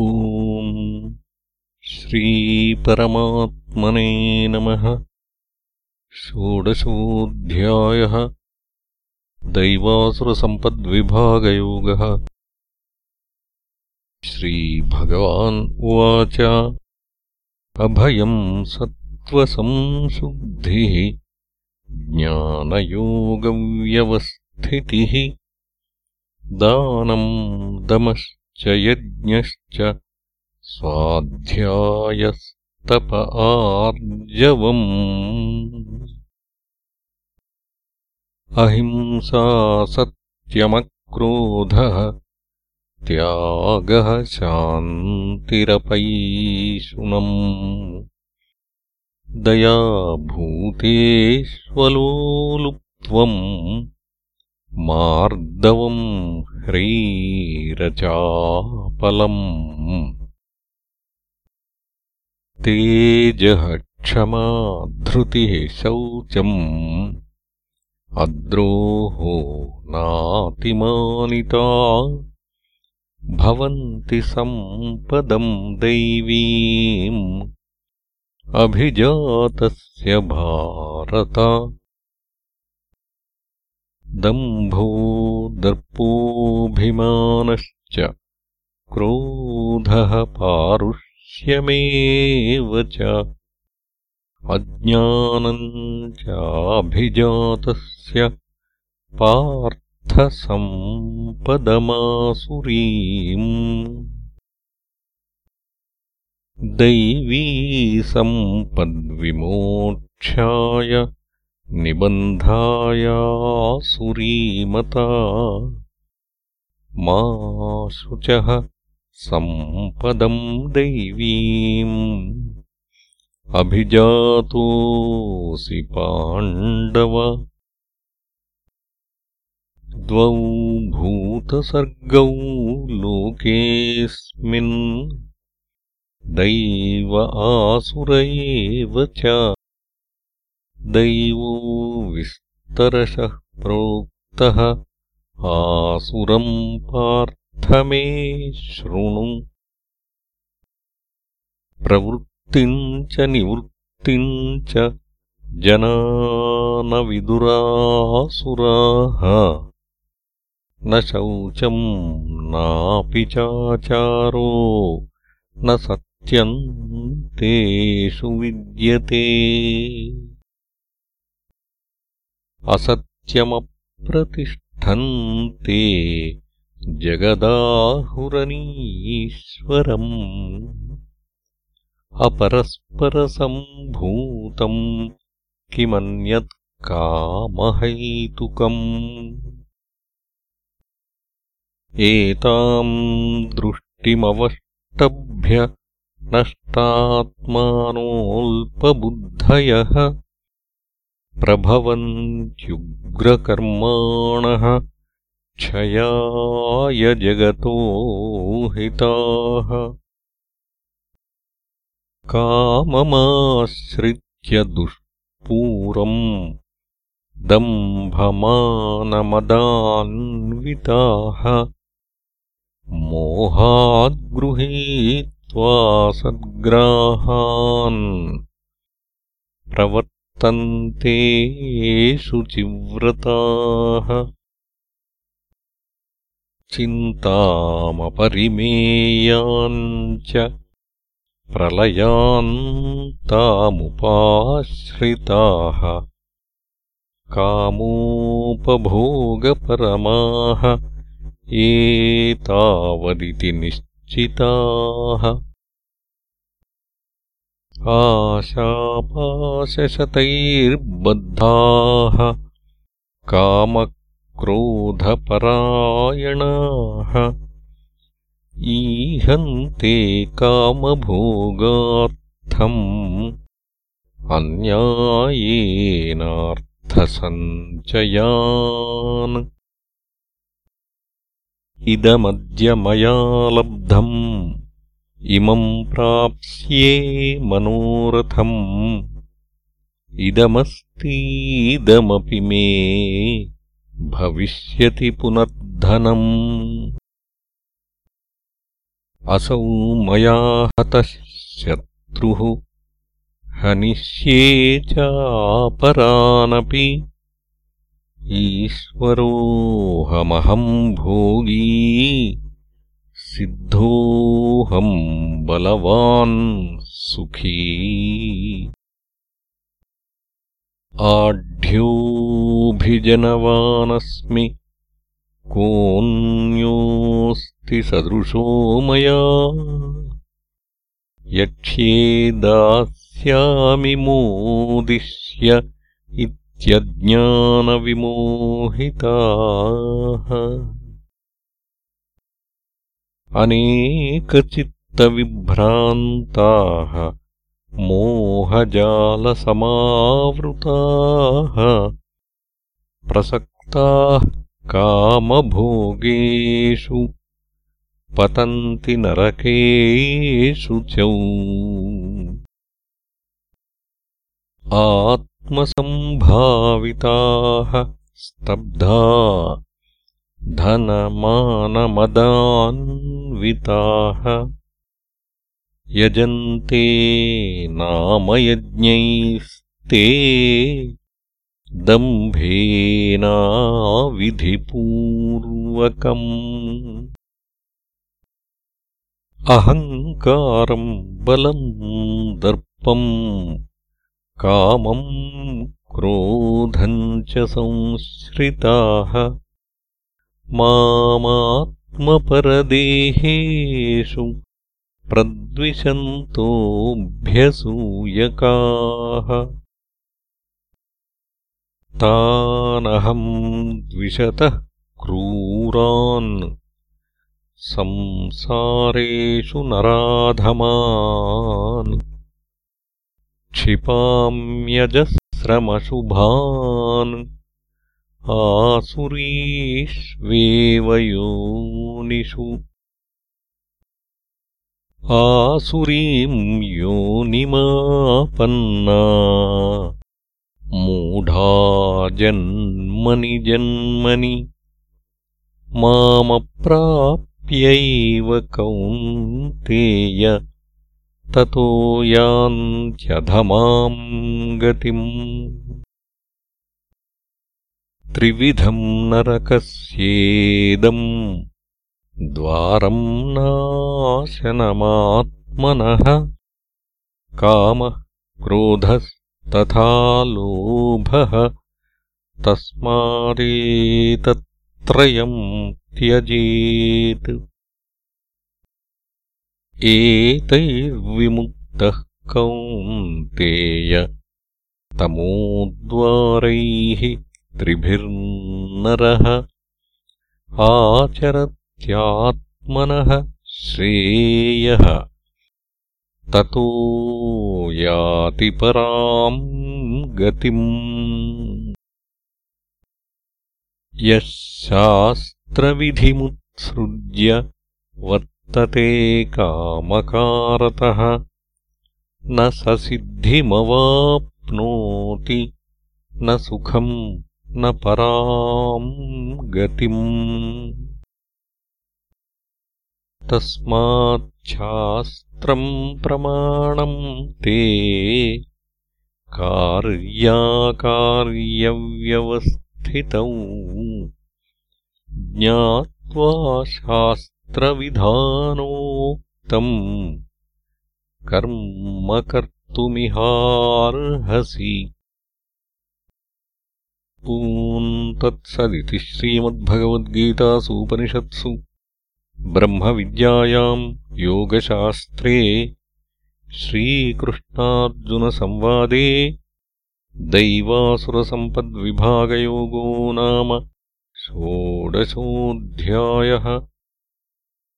ॐ श्रीपरमात्मने नमः। षोडशोऽध्यायः। दैवासुरसम्पद्विभागयोगः। श्रीभगवान् उवाच। अभयम् सत्त्वसंशुद्धिः ज्ञानयोगव्यवस्थितिः। दानम् दमश्च यज्ञश्च स्वाध्यायस्तप आर्जवम्। अहिंसा सत्यमक्रोधः त्यागः शान्तिरपैशुनम्। दयाभूतेष्वलोलुप्त्वम् मार्दवम् ह्रैरचापलम् तेजः क्षमा धृतिः शौचम् अद्रोहो नातिमानिता भवन्ति सम्पदम् दैवीम् अभिजातस्य भारत दम्भो दर्पोऽभिमानश्च क्रोधः पारुष्यमेव च अज्ञानम् चाभिजातस्य पार्थसम्पदमासुरीम्। दैवी सम्पद्विमोक्षाय निबन्धायासुरीमता मा शुचः सम्पदम् दैवीम्। अभिजातोऽसि पाण्डव। द्वौ भूतसर्गौ लोकेऽस्मिन्। दैव आसुर एव च दैवो विस्तरशः प्रोक्तः आसुरम् पार्थ मे शृणु। प्रवृत्तिम् च निवृत्तिम् च जना न विदुरासुराः न शौचम् नापि चाचारो न सत्यम् तेषु विद्यते असत्यमप्रतिष्ठन्ते जगदाहुरनीश्वरम् अपरस्परसम्भूतम् किमन्यत् कामहैतुकम् एताम् दृष्टिमवष्टभ्य नष्टात्मानोऽल्पबुद्धयः प्रभवन्त्युग्रकर्माणः क्षयाय जगतो हिताः। काममाश्रित्य दुष्पूरम् दम्भमानमदान्विताः। मोहाद्गृहीत्वा सद्ग्राहान् प्रवर्त तन्तेषु चिव्रताः चिन्तामपरिमेयाम् च प्रलयान्तामुपाश्रिताः कामोपभोगपरमाः एतावदिति निश्चिताः आशापाशशतैर्बद्धाः कामक्रोधपरायणाः ईहन्ते कामभोगार्थम् अन्यायेनार्थसञ्चयान्। इदमद्य मया लब्धम् प्राप्स्ये मनोरथम्। इदमस्तीदमपि मे भविष्यति पुनर्धनम्। असौ मया हतः शत्रुः हनिष्ये चापरानपि। ईश्वरोऽहमहम् भोगी सिद्धोऽहम् बलवान् सुखी। आढ्योऽभिजनवानस्मि कोऽन्योऽस्ति सदृशो मया। यक्ष्ये दास्यामि मोदिष्य इत्यज्ञानविमोहिताः अनेकचित्तविभ्रान्ताः मोहजालसमावृताः प्रसक्ताः कामभोगेषु पतन्ति नरकेषु च। आत्मसम्भाविताः स्तब्धा यजन्ते नामयज्ञैस्ते दम्भेनाविधिपूर्वकम् अहङ्कारम् बलम् दर्पम् कामम् क्रोधम् च संश्रिताः मामात्मपरदेहेषु प्रद्विषन्तोऽभ्यसूयकाः। तानहम् द्विषतः क्रूरान् संसारेषु नराधमान्। क्षिपाम्यजस्रमशुभान् आसुरीष्वेव योनिषु आसुरीम् योनिमापन्ना। मूढा जन्मनि जन्मनि। मामप्राप्यैव कौन्तेय। ततो यान्त्यधमाम् गतिम् त्रिविधम् नरकस्येदम् द्वारम् नाशनमात्मनः कामः क्रोधस्तथा लोभः तस्मादेतत्त्रयम् त्यजेत्। एतैर्विमुक्तः कौन्तेय तमोद्वारैः त्रिभिर्नरः आचरत्यात्मनः श्रेयः। ततो याति पराम् गतिम्। यः शास्त्रविधिमुत्सृज्य वर्तते कामकारतः न सिद्धिमवाप्नोति न सुखम् न पराम् गतिम् तस्माच्छास्त्रम् प्रमाणम् ते कार्याकार्यव्यवस्थितौ। ज्ञात्वा शास्त्रविधानोक्तम्। कर्म कर्तुमिहार्हसि तत्सदिति श्रीमद्भगवद्गीतासूपनिषत्सु। ब्रह्मविद्यायाम् योगशास्त्रे श्रीकृष्णार्जुनसंवादे दैवासुरसम्पद्विभागयोगो नाम षोडशोऽध्यायः